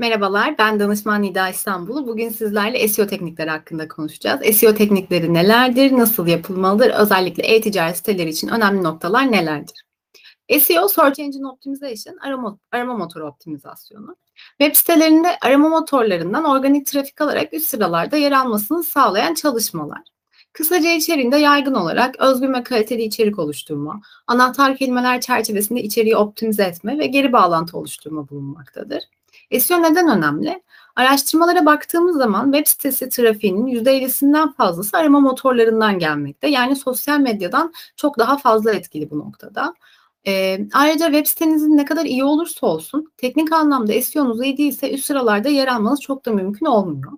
Merhabalar, ben danışman Nida İstanbul. Bugün sizlerle SEO teknikleri hakkında konuşacağız. SEO teknikleri nelerdir, nasıl yapılmalıdır, özellikle e-ticaret siteleri için önemli noktalar nelerdir? SEO, Search Engine Optimization, arama, arama motoru optimizasyonu. Web sitelerinde arama motorlarından organik trafik alarak üst sıralarda yer almasını sağlayan çalışmalar. Kısaca içeriğinde yaygın olarak özgün ve kaliteli içerik oluşturma, anahtar kelimeler çerçevesinde içeriği optimize etme ve geri bağlantı oluşturma bulunmaktadır. SEO neden önemli? Araştırmalara baktığımız zaman web sitesi trafiğinin %50'sinden fazlası arama motorlarından gelmekte. Yani sosyal medyadan çok daha fazla etkili bu noktada. E, ayrıca web sitenizin ne kadar iyi olursa olsun teknik anlamda SEO'nuz iyi değilse üst sıralarda yer almanız çok da mümkün olmuyor.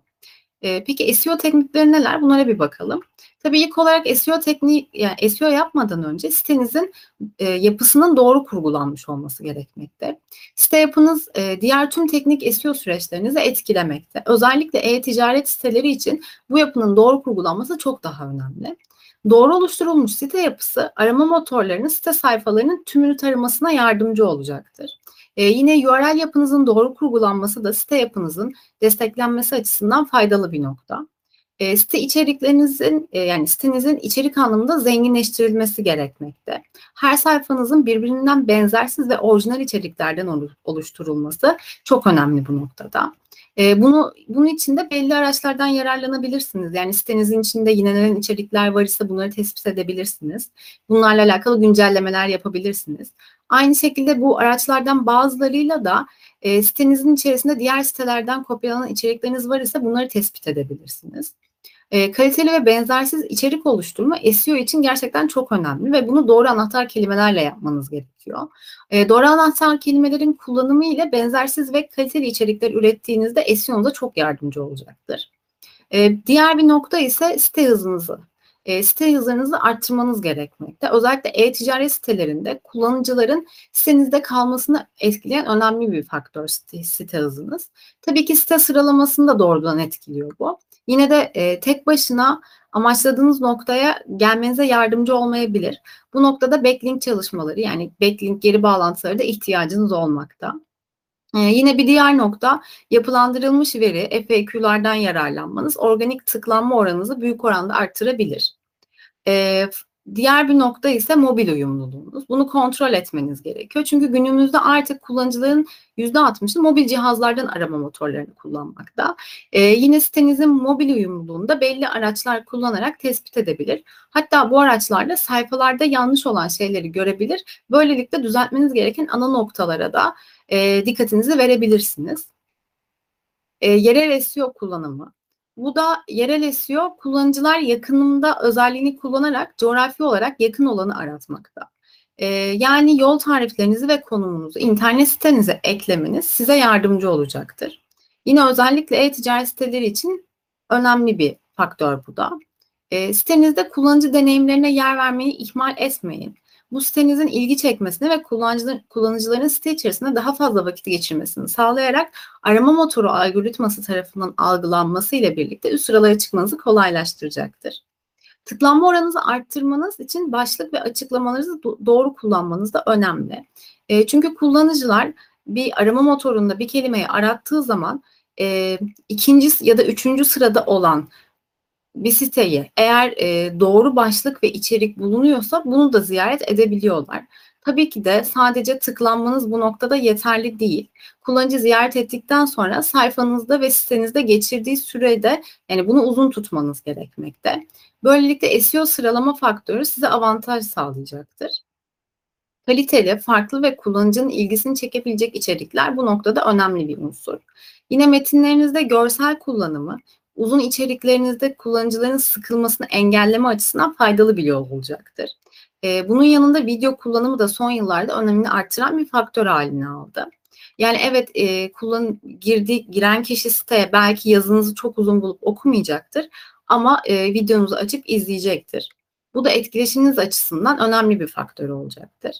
E, peki SEO teknikleri neler? Bunlara bir bakalım. Tabii ilk olarak SEO tekniği, yani SEO yapmadan önce sitenizin e, yapısının doğru kurgulanmış olması gerekmekte. Site yapınız e, diğer tüm teknik SEO süreçlerinizi etkilemekte. Özellikle e-ticaret siteleri için bu yapının doğru kurgulanması çok daha önemli. Doğru oluşturulmuş site yapısı arama motorlarının site sayfalarının tümünü taramasına yardımcı olacaktır. Ee, yine URL yapınızın doğru kurgulanması da site yapınızın desteklenmesi açısından faydalı bir nokta. E, site içeriklerinizin e, yani sitenizin içerik anlamında zenginleştirilmesi gerekmekte. Her sayfanızın birbirinden benzersiz ve orijinal içeriklerden oluşturulması çok önemli bu noktada. E, bunu bunun için de belli araçlardan yararlanabilirsiniz. Yani sitenizin içinde yinelenen içerikler var ise bunları tespit edebilirsiniz. Bunlarla alakalı güncellemeler yapabilirsiniz. Aynı şekilde bu araçlardan bazılarıyla da e, sitenizin içerisinde diğer sitelerden kopyalanan içerikleriniz var ise bunları tespit edebilirsiniz. E, kaliteli ve benzersiz içerik oluşturma SEO için gerçekten çok önemli ve bunu doğru anahtar kelimelerle yapmanız gerekiyor. E, doğru anahtar kelimelerin kullanımı ile benzersiz ve kaliteli içerikler ürettiğinizde SEO'nuza çok yardımcı olacaktır. E, diğer bir nokta ise site hızınızı e, site hızlarınızı arttırmanız gerekmekte. Özellikle e-ticaret sitelerinde kullanıcıların sitenizde kalmasını etkileyen önemli bir faktör site, site hızınız. Tabii ki site sıralamasını da doğrudan etkiliyor bu. Yine de e, tek başına amaçladığınız noktaya gelmenize yardımcı olmayabilir. Bu noktada backlink çalışmaları yani backlink geri bağlantıları da ihtiyacınız olmakta. Ee, yine bir diğer nokta yapılandırılmış veri FAQ'lardan yararlanmanız organik tıklanma oranınızı büyük oranda arttırabilir. Ee, Diğer bir nokta ise mobil uyumluluğunuz. Bunu kontrol etmeniz gerekiyor. Çünkü günümüzde artık kullanıcıların %60'ı mobil cihazlardan arama motorlarını kullanmakta. Ee, yine sitenizin mobil uyumluluğunu da belli araçlar kullanarak tespit edebilir. Hatta bu araçlarla sayfalarda yanlış olan şeyleri görebilir. Böylelikle düzeltmeniz gereken ana noktalara da e, dikkatinizi verebilirsiniz. E, yerel SEO kullanımı. Bu da yerel SEO kullanıcılar yakınında özelliğini kullanarak coğrafi olarak yakın olanı aratmakta. Ee, yani yol tariflerinizi ve konumunuzu internet sitenize eklemeniz size yardımcı olacaktır. Yine özellikle e-ticaret siteleri için önemli bir faktör bu da. E, sitenizde kullanıcı deneyimlerine yer vermeyi ihmal etmeyin bu sitenizin ilgi çekmesini ve kullanıcıların, kullanıcıların site içerisinde daha fazla vakit geçirmesini sağlayarak arama motoru algoritması tarafından algılanması ile birlikte üst sıralara çıkmanızı kolaylaştıracaktır. Tıklanma oranınızı arttırmanız için başlık ve açıklamalarınızı doğru kullanmanız da önemli. E, çünkü kullanıcılar bir arama motorunda bir kelimeyi arattığı zaman e, ikinci ya da üçüncü sırada olan bir siteyi eğer e, doğru başlık ve içerik bulunuyorsa bunu da ziyaret edebiliyorlar. Tabii ki de sadece tıklanmanız bu noktada yeterli değil. Kullanıcı ziyaret ettikten sonra sayfanızda ve sitenizde geçirdiği sürede yani bunu uzun tutmanız gerekmekte. Böylelikle SEO sıralama faktörü size avantaj sağlayacaktır. Kaliteli, farklı ve kullanıcının ilgisini çekebilecek içerikler bu noktada önemli bir unsur. Yine metinlerinizde görsel kullanımı, uzun içeriklerinizde kullanıcıların sıkılmasını engelleme açısından faydalı bir yol olacaktır. E, bunun yanında video kullanımı da son yıllarda önemini artıran bir faktör haline aldı. Yani evet e, kullan girdi giren kişi siteye belki yazınızı çok uzun bulup okumayacaktır ama e, videonuzu açıp izleyecektir. Bu da etkileşiminiz açısından önemli bir faktör olacaktır.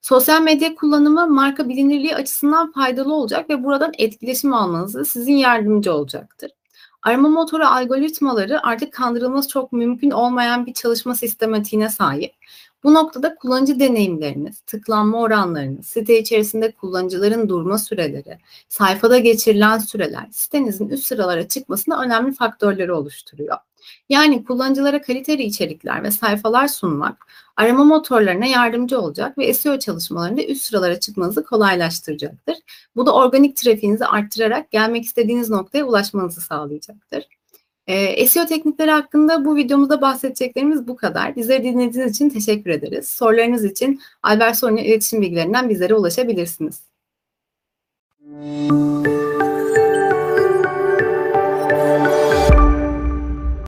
Sosyal medya kullanımı marka bilinirliği açısından faydalı olacak ve buradan etkileşim almanızı sizin yardımcı olacaktır. Arama motoru algoritmaları artık kandırılması çok mümkün olmayan bir çalışma sistematiğine sahip. Bu noktada kullanıcı deneyimleriniz, tıklanma oranlarınız, site içerisinde kullanıcıların durma süreleri, sayfada geçirilen süreler sitenizin üst sıralara çıkmasında önemli faktörleri oluşturuyor. Yani kullanıcılara kaliteli içerikler ve sayfalar sunmak arama motorlarına yardımcı olacak ve SEO çalışmalarında üst sıralara çıkmanızı kolaylaştıracaktır. Bu da organik trafiğinizi arttırarak gelmek istediğiniz noktaya ulaşmanızı sağlayacaktır. E, SEO teknikleri hakkında bu videomuzda bahsedeceklerimiz bu kadar. Bizleri dinlediğiniz için teşekkür ederiz. Sorularınız için Albert Sorun'un iletişim bilgilerinden bizlere ulaşabilirsiniz. Müzik